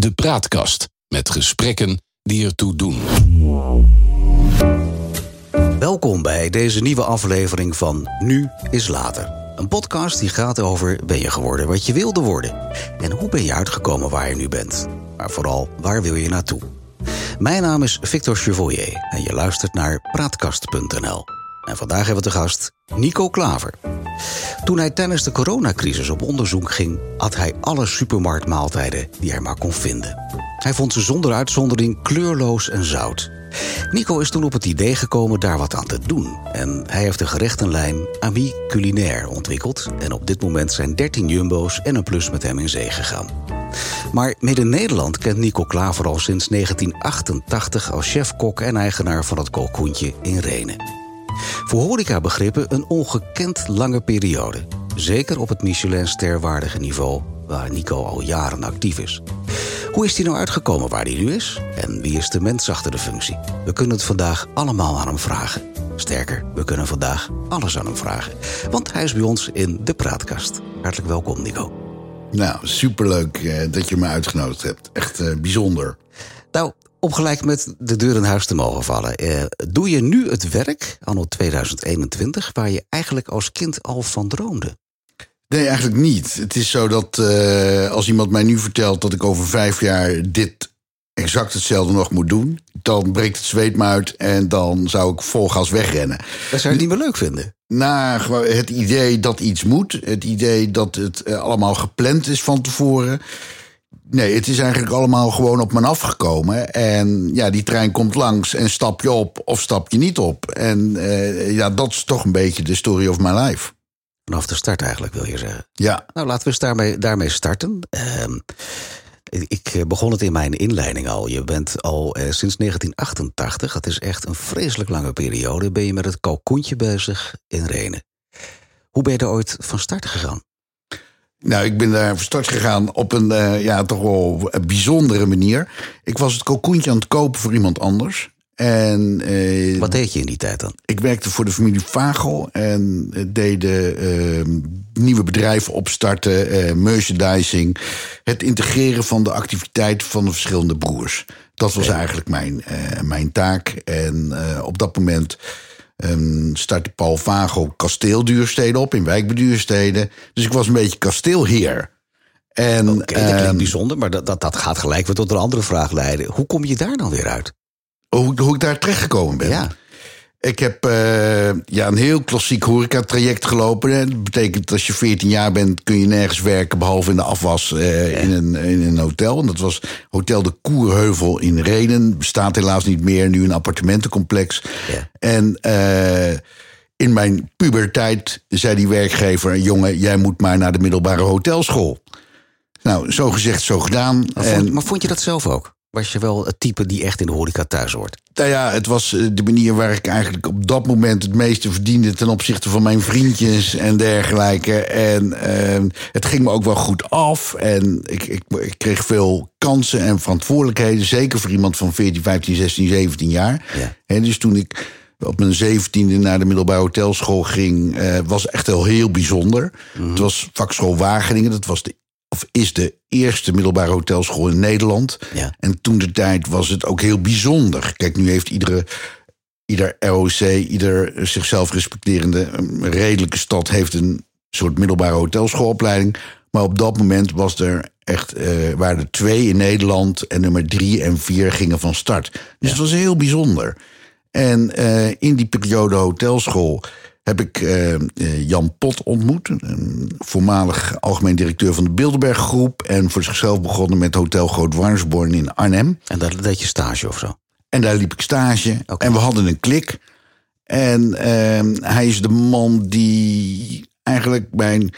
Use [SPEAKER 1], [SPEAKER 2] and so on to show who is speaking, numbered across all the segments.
[SPEAKER 1] De Praatkast met gesprekken die ertoe doen.
[SPEAKER 2] Welkom bij deze nieuwe aflevering van Nu is Later. Een podcast die gaat over ben je geworden wat je wilde worden? En hoe ben je uitgekomen waar je nu bent? Maar vooral, waar wil je naartoe? Mijn naam is Victor Chevoyer en je luistert naar Praatkast.nl. En vandaag hebben we te gast Nico Klaver. Toen hij tijdens de coronacrisis op onderzoek ging, had hij alle supermarktmaaltijden die hij maar kon vinden. Hij vond ze zonder uitzondering kleurloos en zout. Nico is toen op het idee gekomen daar wat aan te doen. En hij heeft een gerechtenlijn Ami Culinaire ontwikkeld. En op dit moment zijn 13 jumbo's en een plus met hem in zee gegaan. Maar Midden-Nederland kent Nico Klaver al sinds 1988 als chef-kok en eigenaar van het Kalkoentje in Renen. Voor horecabegrippen een ongekend lange periode. Zeker op het Michelin-sterwaardige niveau waar Nico al jaren actief is. Hoe is hij nou uitgekomen waar hij nu is? En wie is de mens achter de functie? We kunnen het vandaag allemaal aan hem vragen. Sterker, we kunnen vandaag alles aan hem vragen. Want hij is bij ons in de praatkast. Hartelijk welkom, Nico.
[SPEAKER 3] Nou, superleuk eh, dat je me uitgenodigd hebt. Echt eh, bijzonder.
[SPEAKER 2] Nou, om gelijk met de deur in huis te mogen vallen. Eh, doe je nu het werk, anno 2021, waar je eigenlijk als kind al van droomde?
[SPEAKER 3] Nee, eigenlijk niet. Het is zo dat uh, als iemand mij nu vertelt dat ik over vijf jaar dit exact hetzelfde nog moet doen, dan breekt het zweet me uit en dan zou ik vol gas wegrennen.
[SPEAKER 2] Dat zou je niet meer leuk vinden?
[SPEAKER 3] Nou, het idee dat iets moet, het idee dat het uh, allemaal gepland is van tevoren. Nee, het is eigenlijk allemaal gewoon op me afgekomen. En ja, die trein komt langs en stap je op of stap je niet op. En uh, ja, dat is toch een beetje de story of my life.
[SPEAKER 2] Vanaf de start eigenlijk, wil je zeggen.
[SPEAKER 3] Ja.
[SPEAKER 2] Nou, laten we eens daarmee, daarmee starten. Uh, ik eh, begon het in mijn inleiding al. Je bent al uh, sinds 1988, dat is echt een vreselijk lange periode... ben je met het kalkoentje bezig in Renen. Hoe ben je er ooit van start gegaan?
[SPEAKER 3] Nou, ik ben daar van start gegaan op een uh, ja, toch wel een bijzondere manier. Ik was het kalkoentje aan het kopen voor iemand anders. En,
[SPEAKER 2] uh, Wat deed je in die tijd dan?
[SPEAKER 3] Ik werkte voor de familie Vagel en deden uh, nieuwe bedrijven opstarten, merchandising, het integreren van de activiteiten van de verschillende broers. Dat was eigenlijk mijn, mijn taak. En op dat moment Um, startte Paul Vagel kasteelduursteden op in wijkbeduursteden. Dus ik was een beetje kasteelheer.
[SPEAKER 2] En, okay, dat klinkt um, bijzonder, maar dat, dat, dat gaat gelijk weer tot een andere vraag leiden. Hoe kom je daar dan weer uit?
[SPEAKER 3] Hoe, hoe ik daar terechtgekomen ben?
[SPEAKER 2] Ja.
[SPEAKER 3] Ik heb uh, ja, een heel klassiek horecatraject gelopen. Dat betekent dat als je 14 jaar bent, kun je nergens werken behalve in de afwas uh, ja. in, een, in een hotel. En dat was Hotel de Koerheuvel in Renen. Bestaat helaas niet meer, nu een appartementencomplex.
[SPEAKER 2] Ja.
[SPEAKER 3] En uh, in mijn puberteit zei die werkgever: jongen, jij moet maar naar de middelbare hotelschool. Nou, zo gezegd, zo gedaan.
[SPEAKER 2] Maar vond, en, maar vond je dat zelf ook? Was je wel het type die echt in de horeca thuis hoort?
[SPEAKER 3] Nou ja, het was de manier waar ik eigenlijk op dat moment het meeste verdiende ten opzichte van mijn vriendjes en dergelijke. En uh, het ging me ook wel goed af. En ik, ik, ik, kreeg veel kansen en verantwoordelijkheden. Zeker voor iemand van 14, 15, 16, 17 jaar.
[SPEAKER 2] Ja.
[SPEAKER 3] En dus toen ik op mijn zeventiende naar de middelbare hotelschool ging, uh, was echt wel heel bijzonder. Mm -hmm. Het was vakschool Wageningen. Dat was de of is de eerste middelbare hotelschool in Nederland.
[SPEAKER 2] Ja.
[SPEAKER 3] En toen de tijd was het ook heel bijzonder. Kijk, nu heeft iedere, ieder ROC, ieder zichzelf respecterende redelijke stad... heeft een soort middelbare hotelschoolopleiding. Maar op dat moment was er echt, uh, waren er twee in Nederland... en nummer drie en vier gingen van start. Dus ja. het was heel bijzonder. En uh, in die periode hotelschool heb ik uh, Jan Pot ontmoet. Een voormalig algemeen directeur van de Bilderberg Groep. En voor zichzelf begonnen met Hotel Groot Warnsborn in Arnhem.
[SPEAKER 2] En daar deed je stage of zo?
[SPEAKER 3] En daar liep ik stage. Okay. En we hadden een klik. En uh, hij is de man die eigenlijk mijn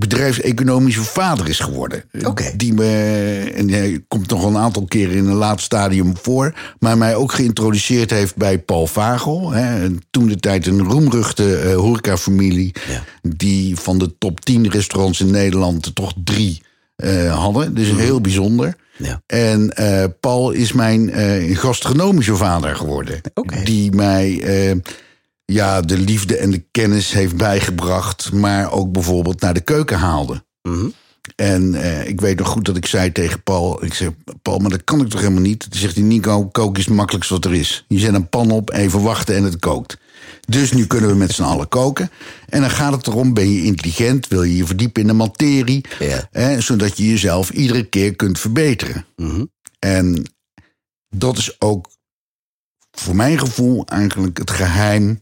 [SPEAKER 3] bedrijfseconomische vader is geworden.
[SPEAKER 2] Okay.
[SPEAKER 3] Die me, en hij komt nog een aantal keren in een laat stadium voor, maar mij ook geïntroduceerd heeft bij Paul Vagel. Hè, toen de tijd een roemruchte uh, horecafamilie,
[SPEAKER 2] ja.
[SPEAKER 3] die van de top 10 restaurants in Nederland er toch drie uh, hadden. Dus mm. heel bijzonder.
[SPEAKER 2] Ja.
[SPEAKER 3] En uh, Paul is mijn uh, gastronomische vader geworden.
[SPEAKER 2] Okay.
[SPEAKER 3] Die mij ja, de liefde en de kennis heeft bijgebracht, maar ook bijvoorbeeld naar de keuken haalde.
[SPEAKER 2] Mm -hmm.
[SPEAKER 3] En uh, ik weet nog goed dat ik zei tegen Paul: ik zeg, Paul, maar dat kan ik toch helemaal niet? Dan zegt hij, Nico, koken is het makkelijkste wat er is. Je zet een pan op, even wachten en het kookt. Dus nu kunnen we met z'n allen koken. En dan gaat het erom, ben je intelligent? Wil je je verdiepen in de materie?
[SPEAKER 2] Ja.
[SPEAKER 3] Zodat je jezelf iedere keer kunt verbeteren.
[SPEAKER 2] Mhm.
[SPEAKER 3] En dat is ook voor mijn gevoel eigenlijk het geheim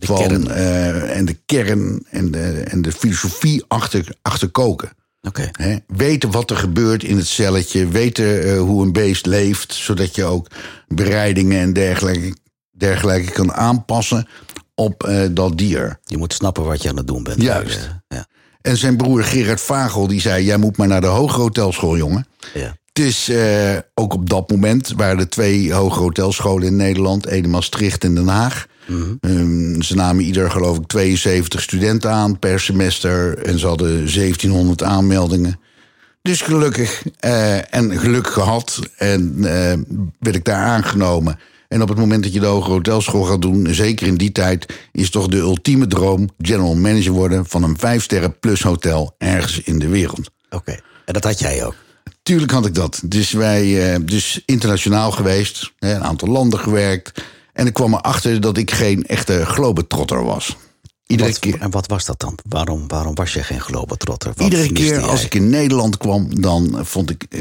[SPEAKER 2] De
[SPEAKER 3] van
[SPEAKER 2] kern.
[SPEAKER 3] eh, en de kern en de, en de filosofie achter, achter koken.
[SPEAKER 2] Oké.
[SPEAKER 3] Weten wat er gebeurt in het celletje, weten eh, hoe een beest leeft, zodat je ook bereidingen en dergelijke, dergelijke kan aanpassen op eh, dat dier.
[SPEAKER 2] Je moet snappen wat je aan het doen bent.
[SPEAKER 3] Juist.
[SPEAKER 2] Ja.
[SPEAKER 3] En zijn broer Gerard Vagel die zei: Jij moet maar naar de hogere hotelschool, jongen.
[SPEAKER 2] Ja.
[SPEAKER 3] Het is ook op dat moment waren er twee hogere hotelscholen in Nederland, één in Maastricht en Den Haag. Ehm, ze namen ieder, geloof ik, 72 studenten aan per semester en ze hadden 1700 aanmeldingen. Dus gelukkig eh, en geluk gehad en eh, werd ik daar aangenomen. En op het moment dat je de hogere hotelschool gaat doen, zeker in die tijd, is toch de ultieme droom general manager worden van een vijf sterren plus hotel ergens in de wereld.
[SPEAKER 2] Oké. En dat had jij ook.
[SPEAKER 3] Tuurlijk had ik dat. Dus wij, eh, dus internationaal geweest, een aantal landen gewerkt. En ik kwam erachter dat ik geen echte globetrotter was. Iedere
[SPEAKER 2] Wat-
[SPEAKER 3] keer,
[SPEAKER 2] En wat was dat dan? Waarom, waarom was je geen globetrotter? Wat
[SPEAKER 3] iedere keer als ik in Nederland kwam, dan vond ik. eh,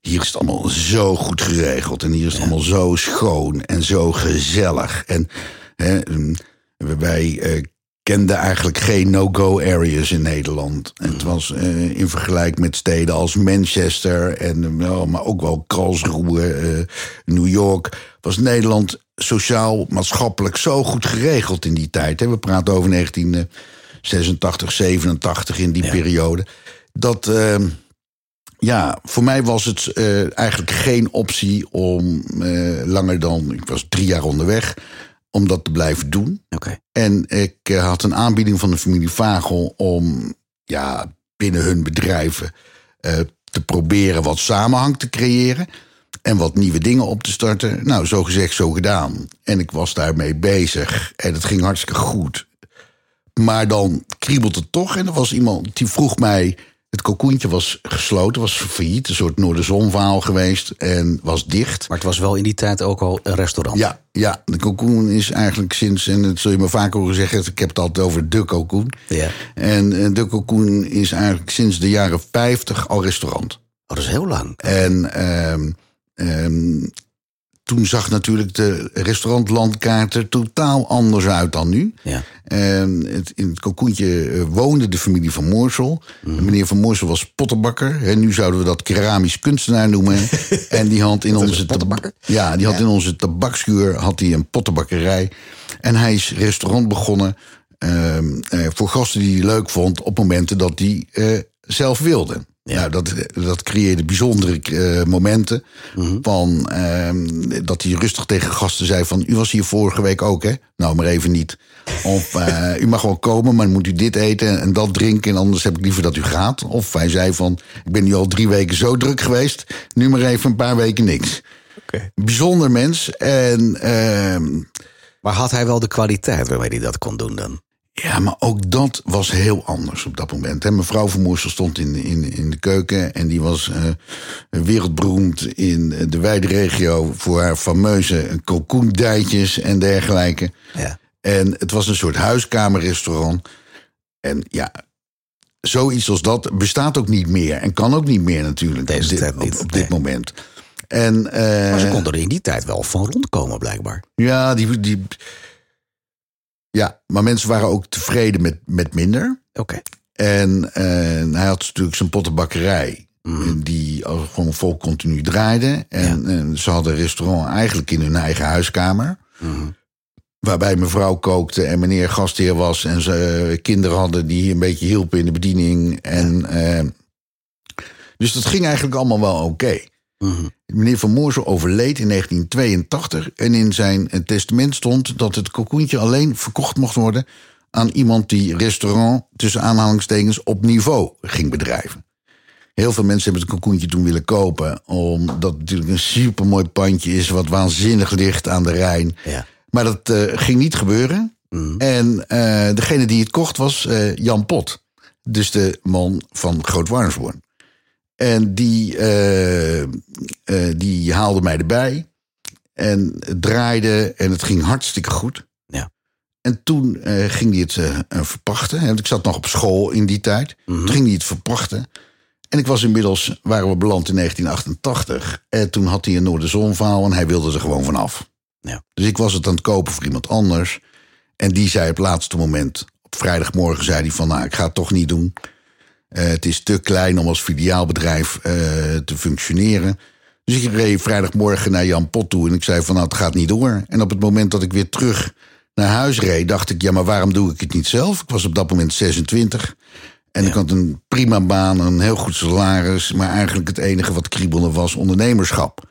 [SPEAKER 3] hier is het allemaal zo goed geregeld. En hier is het allemaal zo schoon en zo gezellig. En hè, mm, wij eh, kenden eigenlijk geen no-go areas in Nederland. En het was eh, in vergelijking met steden als Manchester, en, wel, maar ook wel Karlsruhe, eh, New York. Was Nederland sociaal, maatschappelijk zo goed geregeld in die tijd. Hè? We praten over 1986, 87 in die periode. Dat. eh, ja, voor mij was het eh, eigenlijk geen optie om eh, langer dan, ik was drie jaar onderweg, om dat te blijven doen.
[SPEAKER 2] Oké.
[SPEAKER 3] En ik eh, had een aanbieding van de familie Vagel om ja, binnen hun bedrijven eh, te proberen wat samenhang te creëren. En wat nieuwe dingen op te starten. Nou, zo gezegd, zo gedaan. En ik was daarmee bezig. En het ging hartstikke goed. Maar dan kriebelt het toch. En er was iemand die vroeg mij. Het kokoentje was gesloten, was failliet. Een soort Noorderzon-verhaal geweest. En was dicht.
[SPEAKER 2] Maar het was wel in die tijd ook al een restaurant.
[SPEAKER 3] Ja, ja, de cocoon is eigenlijk sinds, en dat zul je me vaak horen zeggen, ik heb het altijd over de cocoon.
[SPEAKER 2] Ja.
[SPEAKER 3] En eh, de cocoon is eigenlijk sinds de jaren 50 al restaurant.
[SPEAKER 2] Oh, dat is heel lang.
[SPEAKER 3] En ehm, ehm, toen zag natuurlijk de restaurantlandkaart er totaal anders uit dan nu.
[SPEAKER 2] Ja.
[SPEAKER 3] En het, in het kokoentje eh, woonde de familie van Moorsel.
[SPEAKER 2] Mhm.
[SPEAKER 3] Meneer van Moorsel was pottenbakker. En nu zouden we dat keramisch kunstenaar noemen. en die had in onze
[SPEAKER 2] pottenbakker?
[SPEAKER 3] Ja, die had in onze tabakschuur had hij een pottenbakkerij. En hij is restaurant begonnen ehm, eh, voor gasten die hij leuk vond op momenten dat hij eh, zelf wilde. Nou, dat, dat creëerde bijzondere eh, momenten. Van ehm, dat hij rustig tegen gasten zei: van U was hier vorige week ook, hè? Nou, maar even niet. Of eh, u mag wel komen, maar moet u dit eten en dat drinken. En anders heb ik liever dat u gaat. Of hij zei van: Ik ben nu al drie weken zo druk geweest. Nu maar even een paar weken niks. Bijzonder mens. En ehm,
[SPEAKER 2] Maar had hij wel de kwaliteit waarmee hij dat kon doen dan?
[SPEAKER 3] Ja, maar ook dat was heel anders op dat moment. hè. Mevrouw van Moorsel stond in, in, in de keuken en die was eh, wereldberoemd in de wijde regio voor haar fameuze kalkoendijtjes en dergelijke.
[SPEAKER 2] Ja.
[SPEAKER 3] En het was een soort huiskamerrestaurant. En ja, zoiets als dat bestaat ook niet meer en kan ook niet meer natuurlijk
[SPEAKER 2] Deze
[SPEAKER 3] op dit,
[SPEAKER 2] tijd niet,
[SPEAKER 3] op, op dit
[SPEAKER 2] nee.
[SPEAKER 3] moment. En, eh,
[SPEAKER 2] Maar ze konden er in die tijd wel van rondkomen, blijkbaar.
[SPEAKER 3] ja, die, die, ja, maar mensen waren ook tevreden met, met minder.
[SPEAKER 2] Oké.
[SPEAKER 3] En hij had natuurlijk zijn pottenbakkerij. Die al gewoon vol continu draaide. En eh, ze hadden een restaurant eigenlijk in hun eigen huiskamer. Waarbij mevrouw kookte en meneer gastheer was. En ze eh, kinderen hadden die een beetje hielpen in de bediening. En, eh, dus dat ging eigenlijk allemaal wel oké.
[SPEAKER 2] Mhm.
[SPEAKER 3] Meneer Van Moorsel overleed in 1982. En in zijn eh, testament stond dat het kokoentje alleen verkocht mocht worden aan iemand die restaurant tussen aanhalingstekens op niveau ging bedrijven. Heel veel mensen hebben het kokoentje toen willen kopen, omdat het natuurlijk een supermooi pandje is, wat waanzinnig ligt aan de Rijn.
[SPEAKER 2] Ja.
[SPEAKER 3] Maar dat eh, ging niet gebeuren. En eh, degene die het kocht was Jan Pot. Dus de man van Groot Warnsborn. En die, eh, eh, die haalde mij erbij. En het draaide en het ging hartstikke goed.
[SPEAKER 2] Ja.
[SPEAKER 3] En toen eh, ging hij het verpachten. Want ik zat nog op school in die tijd. Toen ging hij het verpachten. En ik was inmiddels, waren we beland in 1988. En toen had hij een Noorderzonverhaal en hij wilde er gewoon vanaf.
[SPEAKER 2] Ja.
[SPEAKER 3] Dus ik was het aan het kopen voor iemand anders. En die zei op het laatste moment, op vrijdagmorgen zei hij van... nou, ik ga het toch niet doen. Eh, het is te klein om als filiaalbedrijf eh, te functioneren. Dus ik reed vrijdagmorgen naar Jan Pot toe en ik zei van nou, het gaat niet door. En op het moment dat ik weer terug naar huis reed, dacht ik, ja, maar waarom doe ik het niet zelf? Ik was op dat moment 26 en ik had een prima baan, een heel goed salaris, maar eigenlijk het enige wat kriebelde was ondernemerschap.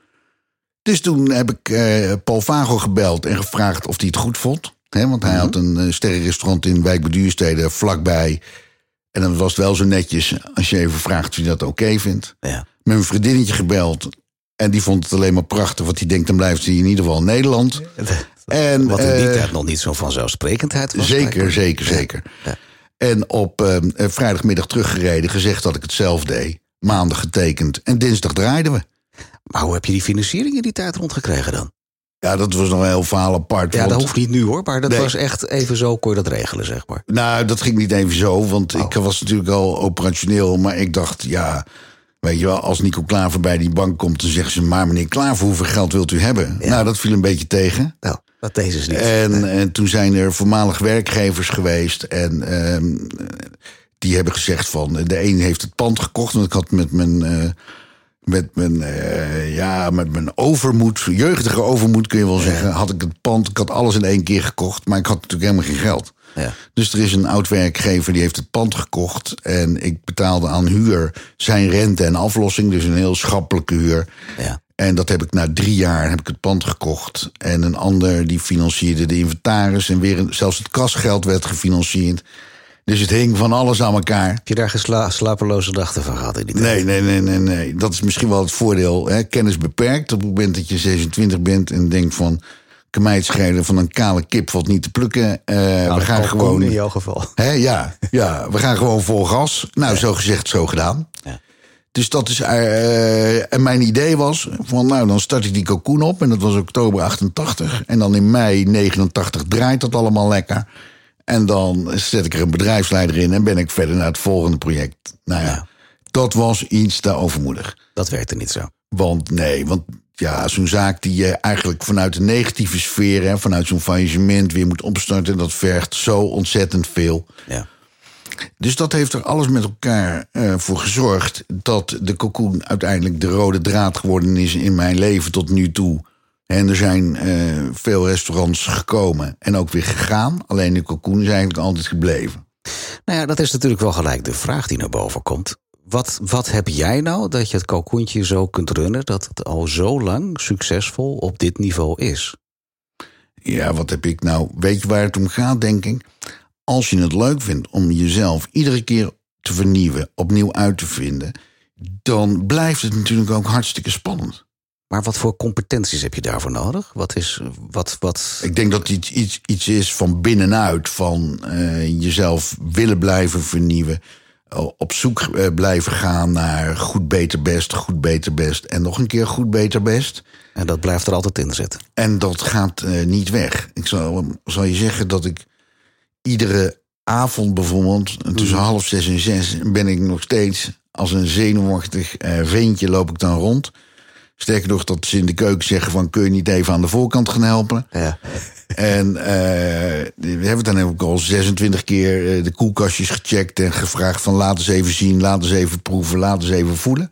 [SPEAKER 3] Dus toen heb ik eh, Paul Vagel gebeld en gevraagd of hij het goed vond. Hè, want hij had een uh, sterrenrestaurant in Wijk bij Duurstede vlakbij. En dan was het wel zo netjes als je even vraagt of hij dat oké vindt.
[SPEAKER 2] Ja.
[SPEAKER 3] Met mijn vriendinnetje gebeld. En die vond het alleen maar prachtig. Want die denkt, dan blijft hij in ieder geval in Nederland. En,
[SPEAKER 2] Wat in die
[SPEAKER 3] eh,
[SPEAKER 2] tijd nog niet zo vanzelfsprekendheid was.
[SPEAKER 3] Zeker, zeker, zeker.
[SPEAKER 2] Ja.
[SPEAKER 3] En op eh, eh, vrijdagmiddag teruggereden, gezegd dat ik het zelf deed. Maandag getekend. En dinsdag draaiden we.
[SPEAKER 2] Maar hoe heb je die financiering in die tijd rondgekregen dan?
[SPEAKER 3] Ja, dat was nog een heel verhaal apart.
[SPEAKER 2] Ja,
[SPEAKER 3] want-
[SPEAKER 2] dat hoeft niet nu hoor, maar dat
[SPEAKER 3] Nee.
[SPEAKER 2] was echt even zo kon je dat regelen, zeg maar.
[SPEAKER 3] Nou, dat ging niet even zo, want
[SPEAKER 2] Oh.
[SPEAKER 3] ik was natuurlijk al operationeel. Maar ik dacht, ja, weet je wel, als Nico Klaver bij die bank komt... dan zeggen ze, maar meneer Klaver, hoeveel geld wilt u hebben? Nou, dat viel een beetje tegen.
[SPEAKER 2] Nou, dat deze is niet.
[SPEAKER 3] En, en toen zijn er voormalig werkgevers geweest. En ehm, die hebben gezegd van... De een heeft het pand gekocht. Want ik had met mijn... eh, met mijn, eh, ja, met mijn overmoed, jeugdige overmoed kun je wel zeggen, had ik het pand. Ik had alles in één keer gekocht, maar ik had natuurlijk helemaal geen geld.
[SPEAKER 2] Ja.
[SPEAKER 3] Dus er is een oud werkgever die heeft het pand gekocht. En ik betaalde aan huur zijn rente en aflossing. Dus een heel schappelijke huur.
[SPEAKER 2] Ja.
[SPEAKER 3] En dat heb ik na drie jaar heb ik het pand gekocht. En een ander die financierde de inventaris. En weer zelfs het kasgeld werd gefinancierd. Dus het hing van alles aan elkaar.
[SPEAKER 2] Heb je daar geen sla- slapeloze dachten van gehad in die tijd?
[SPEAKER 3] Nee, nee, nee, nee, nee. Dat is misschien wel het voordeel. Hè? Kennis beperkt. Op het moment dat je 26 bent en denkt van... schelen van een kale kip valt niet te plukken. Eh,
[SPEAKER 2] Nou,
[SPEAKER 3] we gaan gewoon...
[SPEAKER 2] In jouw geval.
[SPEAKER 3] Hè, ja, ja, we gaan gewoon vol gas. Nou, zo gezegd, zo gedaan.
[SPEAKER 2] Ja.
[SPEAKER 3] Dus dat is. eh, en mijn idee was: van nou, dan start ik die cocoon op. En dat was oktober 88. En dan in mei 89 draait dat allemaal lekker. En dan zet ik er een bedrijfsleider in en ben ik verder naar het volgende project. Nou ja,
[SPEAKER 2] Ja.
[SPEAKER 3] dat was iets te overmoedig.
[SPEAKER 2] Dat werkte niet zo.
[SPEAKER 3] Want nee, want ja, zo'n zaak die je eigenlijk vanuit de negatieve sfeer, hè, vanuit zo'n faillissement weer moet opstarten, dat vergt zo ontzettend veel.
[SPEAKER 2] Ja.
[SPEAKER 3] Dus dat heeft er alles met elkaar eh, voor gezorgd dat de cocoon uiteindelijk de rode draad geworden is in mijn leven tot nu toe. En er zijn eh, veel restaurants gekomen en ook weer gegaan. Alleen de cocoon is eigenlijk altijd gebleven.
[SPEAKER 2] Nou ja, dat is natuurlijk wel gelijk de vraag die naar boven komt. Wat, wat heb jij nou dat je het kalkoentje zo kunt runnen... dat het al zo lang succesvol op dit niveau is?
[SPEAKER 3] Ja, wat heb ik nou? Weet je waar het om gaat, denk ik? Als je het leuk vindt om jezelf iedere keer te vernieuwen, opnieuw uit te vinden, dan blijft het natuurlijk ook hartstikke spannend.
[SPEAKER 2] Maar wat voor competenties heb je daarvoor nodig? Wat is... Wat, wat...
[SPEAKER 3] Ik denk dat het iets, iets is van binnenuit, van eh, jezelf willen blijven vernieuwen. eh, Op zoek eh, blijven gaan naar goed, beter, best, goed, beter, best. En nog een keer goed, beter, best.
[SPEAKER 2] En dat blijft er altijd in zitten.
[SPEAKER 3] En dat gaat niet weg. Ik zal, zal je zeggen dat ik iedere avond bijvoorbeeld, tussen half zes en zes, ben ik nog steeds als een zenuwachtig ventje loop ik dan rond. Sterker nog, dat ze in de keuken zeggen van kun je niet even aan de voorkant gaan helpen.
[SPEAKER 2] Ja.
[SPEAKER 3] En eh, we hebben dan ook al 26 keer eh, de koelkastjes gecheckt en gevraagd van laat eens even zien, laat eens even proeven, laat eens even voelen.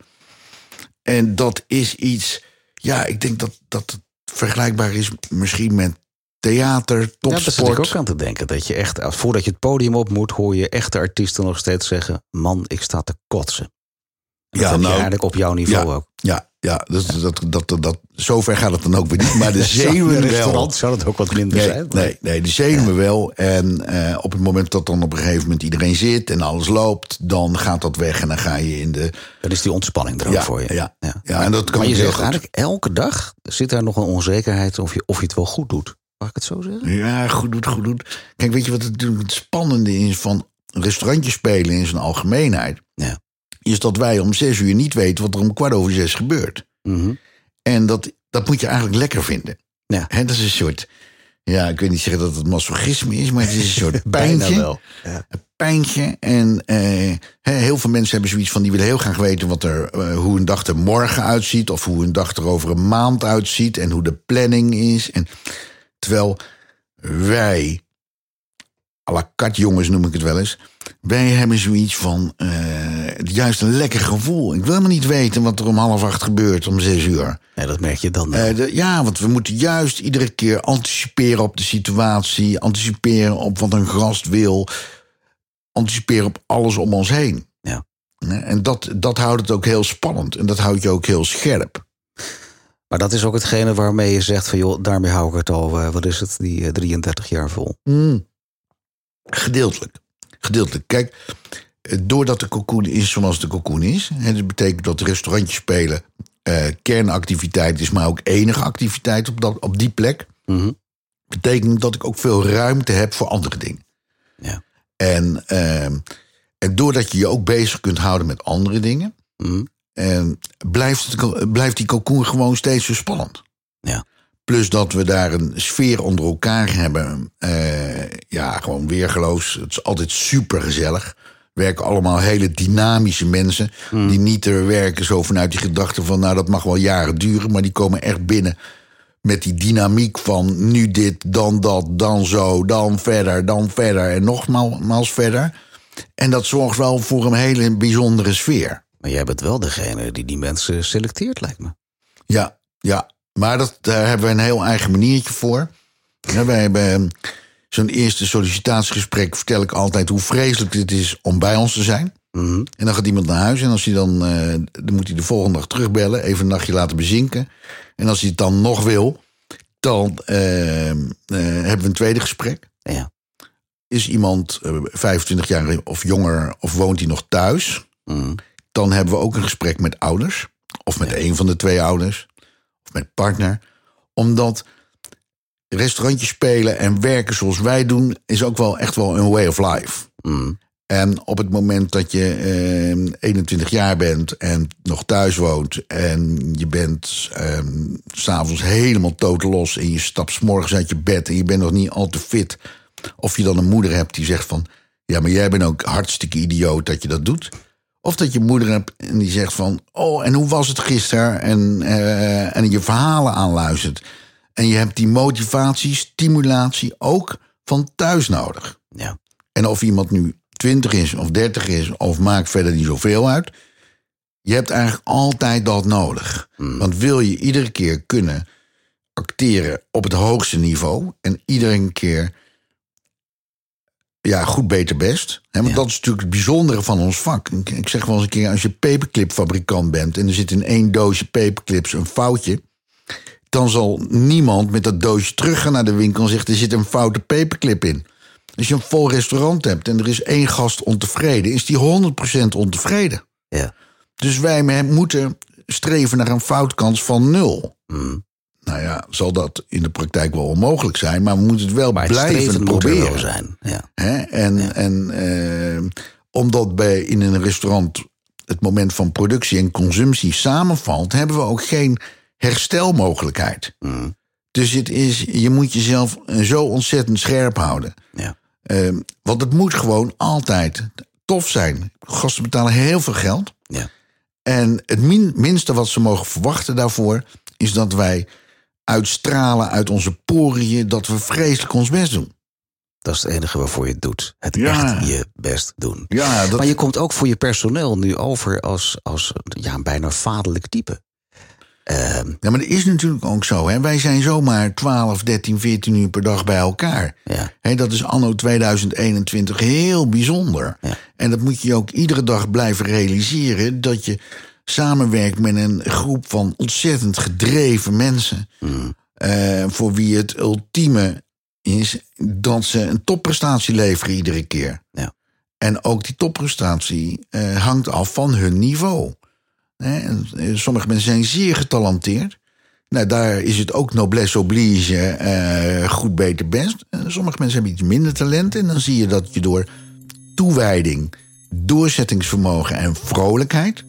[SPEAKER 3] En dat is iets, ja, ik denk dat dat het vergelijkbaar is misschien met theater,
[SPEAKER 2] Ja, daar zit
[SPEAKER 3] topsport.
[SPEAKER 2] ik ook aan te denken. Dat je echt, voordat je het podium op moet, hoor je echte artiesten nog steeds zeggen: Man, ik sta te kotsen. Dat
[SPEAKER 3] Ja, nou,
[SPEAKER 2] eigenlijk op jouw niveau
[SPEAKER 3] ja,
[SPEAKER 2] ook.
[SPEAKER 3] Ja, ja dat, dat, dat, dat, dat, zover gaat het dan ook weer niet. Maar de zenuwen wel.
[SPEAKER 2] zou dat ook wat minder
[SPEAKER 3] Nee,
[SPEAKER 2] zijn.
[SPEAKER 3] nee, nee, de zenuwen wel. En eh, op het moment dat dan op een gegeven moment iedereen zit en alles loopt, dan gaat dat weg en dan ga je in de.
[SPEAKER 2] Dan is die ontspanning er ook
[SPEAKER 3] Ja,
[SPEAKER 2] voor je.
[SPEAKER 3] ja, ja, en dat kan
[SPEAKER 2] maar je zegt eigenlijk elke dag zit daar nog een onzekerheid of je, of je het wel goed doet. Mag ik het zo zeggen?
[SPEAKER 3] Ja, goed doet, goed doet. Kijk, weet je wat het, het spannende is van restaurantjes spelen in zijn algemeenheid?
[SPEAKER 2] Ja.
[SPEAKER 3] Is dat wij om zes uur niet weten wat er om kwart over zes gebeurt.
[SPEAKER 2] Mhm.
[SPEAKER 3] En dat, dat moet je eigenlijk lekker vinden.
[SPEAKER 2] Ja.
[SPEAKER 3] Dat is een soort, ja, ik wil niet zeggen dat het masochisme is, maar het is een soort pijntje.
[SPEAKER 2] wel. Ja.
[SPEAKER 3] Een pijntje. En eh, heel veel mensen hebben zoiets van, die willen heel graag weten wat er, eh, hoe een dag er morgen uitziet. Of hoe een dag er over een maand uitziet. En hoe de planning is. En, terwijl wij, à la katjongens noem ik het wel eens. Wij hebben zoiets van, eh, juist een lekker gevoel. Ik wil helemaal niet weten wat er om half acht gebeurt om zes uur.
[SPEAKER 2] Nee, dat merk je dan.
[SPEAKER 3] Eh, de- ja, want we moeten juist iedere keer anticiperen op de situatie. Anticiperen op wat een gast wil. Anticiperen op alles om ons heen.
[SPEAKER 2] Ja.
[SPEAKER 3] En dat, dat houdt het ook heel spannend. En dat houdt je ook heel scherp.
[SPEAKER 2] Maar dat is ook hetgene waarmee je zegt van joh, daarmee hou ik het al, eh, wat is het, die eh, 33 jaar vol.
[SPEAKER 3] Mm. Gedeeltelijk. Gedeeltelijk. Kijk, eh, doordat de cocoon is zoals de cocoon is. Hè, dat betekent dat restaurantjes spelen eh, kernactiviteit is, maar ook enige activiteit op, dat, op die plek.
[SPEAKER 2] Mhm.
[SPEAKER 3] Betekent dat ik ook veel ruimte heb voor andere dingen.
[SPEAKER 2] Ja.
[SPEAKER 3] En, ehm, en doordat je je ook bezig kunt houden met andere dingen,
[SPEAKER 2] Mhm.
[SPEAKER 3] en blijft, het, blijft die cocoon gewoon steeds zo spannend.
[SPEAKER 2] Ja.
[SPEAKER 3] Plus dat we daar een sfeer onder elkaar hebben. eh, ja, gewoon weergeloos. Het is altijd super gezellig. Werken allemaal hele dynamische mensen. Die niet er werken zo vanuit die gedachte van... nou, dat mag wel jaren duren. Maar die komen echt binnen met die dynamiek van... nu dit, dan dat, dan zo, dan verder, dan verder... en nogmaals verder. En dat zorgt wel voor een hele bijzondere sfeer.
[SPEAKER 2] Maar jij bent wel degene die die mensen selecteert, lijkt me.
[SPEAKER 3] Ja, ja. Maar dat, daar hebben we een heel eigen maniertje voor. Ja, wij hebben ehm, zo'n eerste sollicitatiegesprek. Vertel ik altijd hoe vreselijk het is om bij ons te zijn.
[SPEAKER 2] Mhm.
[SPEAKER 3] En dan gaat iemand naar huis. En als hij dan, eh, dan moet hij de volgende dag terugbellen. Even een nachtje laten bezinken. En als hij het dan nog wil, dan eh, eh, hebben we een tweede gesprek.
[SPEAKER 2] Ja.
[SPEAKER 3] Is iemand eh, 25 jaar of jonger of woont hij nog thuis?
[SPEAKER 2] Mhm.
[SPEAKER 3] Dan hebben we ook een gesprek met ouders. Of met een van de twee ouders. Met partner. Omdat restaurantjes spelen en werken zoals wij doen... is ook wel echt wel een way of life.
[SPEAKER 2] Mhm.
[SPEAKER 3] En op het moment dat je eh, 21 jaar bent en nog thuis woont... en je bent eh, s'avonds helemaal los en je stapt 's morgens uit je bed... en je bent nog niet al te fit... of je dan een moeder hebt die zegt van... ja, maar jij bent ook hartstikke idioot dat je dat doet... Of dat je moeder hebt en die zegt van... oh, en hoe was het gisteren? En, eh, en je verhalen aanluistert. En je hebt die motivatie, stimulatie ook van thuis nodig.
[SPEAKER 2] Ja.
[SPEAKER 3] En of iemand nu 20 is of 30 is, of maakt verder niet zoveel uit. Je hebt eigenlijk altijd dat nodig. Want wil je iedere keer kunnen acteren op het hoogste niveau en iedere keer ja, goed, beter, best. Want
[SPEAKER 2] Ja.
[SPEAKER 3] dat is natuurlijk het bijzondere van ons vak. Ik, zeg wel eens een keer, als je paperclipfabrikant bent... en er zit in één doosje paperclips een foutje... dan zal niemand met dat doosje teruggaan naar de winkel... en zegt, er zit een foute paperclip in. Als je een vol restaurant hebt en er is één gast ontevreden... is die 100% ontevreden.
[SPEAKER 2] Ja.
[SPEAKER 3] Dus wij moeten streven naar een foutkans van nul.
[SPEAKER 2] Mhm.
[SPEAKER 3] Nou ja, zal dat in de praktijk wel onmogelijk zijn... maar we moeten het wel
[SPEAKER 2] Maar
[SPEAKER 3] blijven
[SPEAKER 2] moet er
[SPEAKER 3] proberen.
[SPEAKER 2] zijn. Ja.
[SPEAKER 3] Hè? En, en eh, omdat bij in een restaurant het moment van productie en consumptie samenvalt, hebben we ook geen herstelmogelijkheid.
[SPEAKER 2] Mhm.
[SPEAKER 3] Dus het is, je moet jezelf zo ontzettend scherp houden.
[SPEAKER 2] Ja.
[SPEAKER 3] Eh, want het moet gewoon altijd tof zijn. Gasten betalen heel veel geld.
[SPEAKER 2] Ja.
[SPEAKER 3] En het min- minste wat ze mogen verwachten daarvoor is dat wij uitstralen uit onze poriën dat we vreselijk ons best doen.
[SPEAKER 2] Dat is het enige waarvoor je het doet. Het
[SPEAKER 3] Ja.
[SPEAKER 2] echt je best doen.
[SPEAKER 3] Ja, dat,
[SPEAKER 2] Maar je komt ook voor je personeel nu over als, als ja, een bijna vaderlijk type. Ehm,
[SPEAKER 3] Ja, maar dat is natuurlijk ook zo. Hè? Wij zijn zomaar 12, 13, 14 uur per dag bij elkaar.
[SPEAKER 2] ja.
[SPEAKER 3] Hè, dat is anno 2021 heel bijzonder.
[SPEAKER 2] Ja.
[SPEAKER 3] En dat moet je ook iedere dag blijven realiseren... dat je samenwerkt met een groep van ontzettend gedreven mensen...
[SPEAKER 2] Mm.
[SPEAKER 3] eh, voor wie het ultieme is dat ze een topprestatie leveren iedere keer.
[SPEAKER 2] Ja.
[SPEAKER 3] En ook die topprestatie eh, hangt af van hun niveau. Hè, en, eh, sommige mensen zijn zeer getalenteerd. Nou, daar is het ook noblesse oblige, eh, goed, beter, best. Sommige mensen hebben iets minder talent. En dan zie je dat je door toewijding, doorzettingsvermogen en vrolijkheid...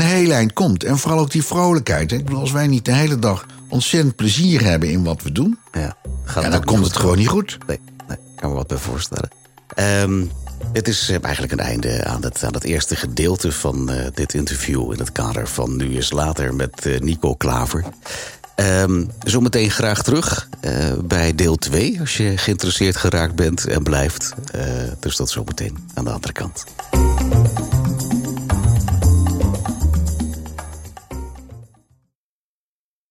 [SPEAKER 3] een heel eind komt. En vooral ook die vrolijkheid. Hè? Ik bedoel, als wij niet de hele dag ontzettend plezier hebben in wat we doen,
[SPEAKER 2] Ja, gaat
[SPEAKER 3] ja, dan komt het gewoon niet goed.
[SPEAKER 2] Nee, nee, kan me wat bij voorstellen. Ehm, het is eigenlijk een einde aan het, aan het eerste gedeelte van eh, dit interview... in het kader van Nu is Later met eh, Nico Klaver. Ehm, zometeen graag terug eh, bij deel 2... als je geïnteresseerd geraakt bent en blijft. Eh, dus dat zometeen aan de andere kant.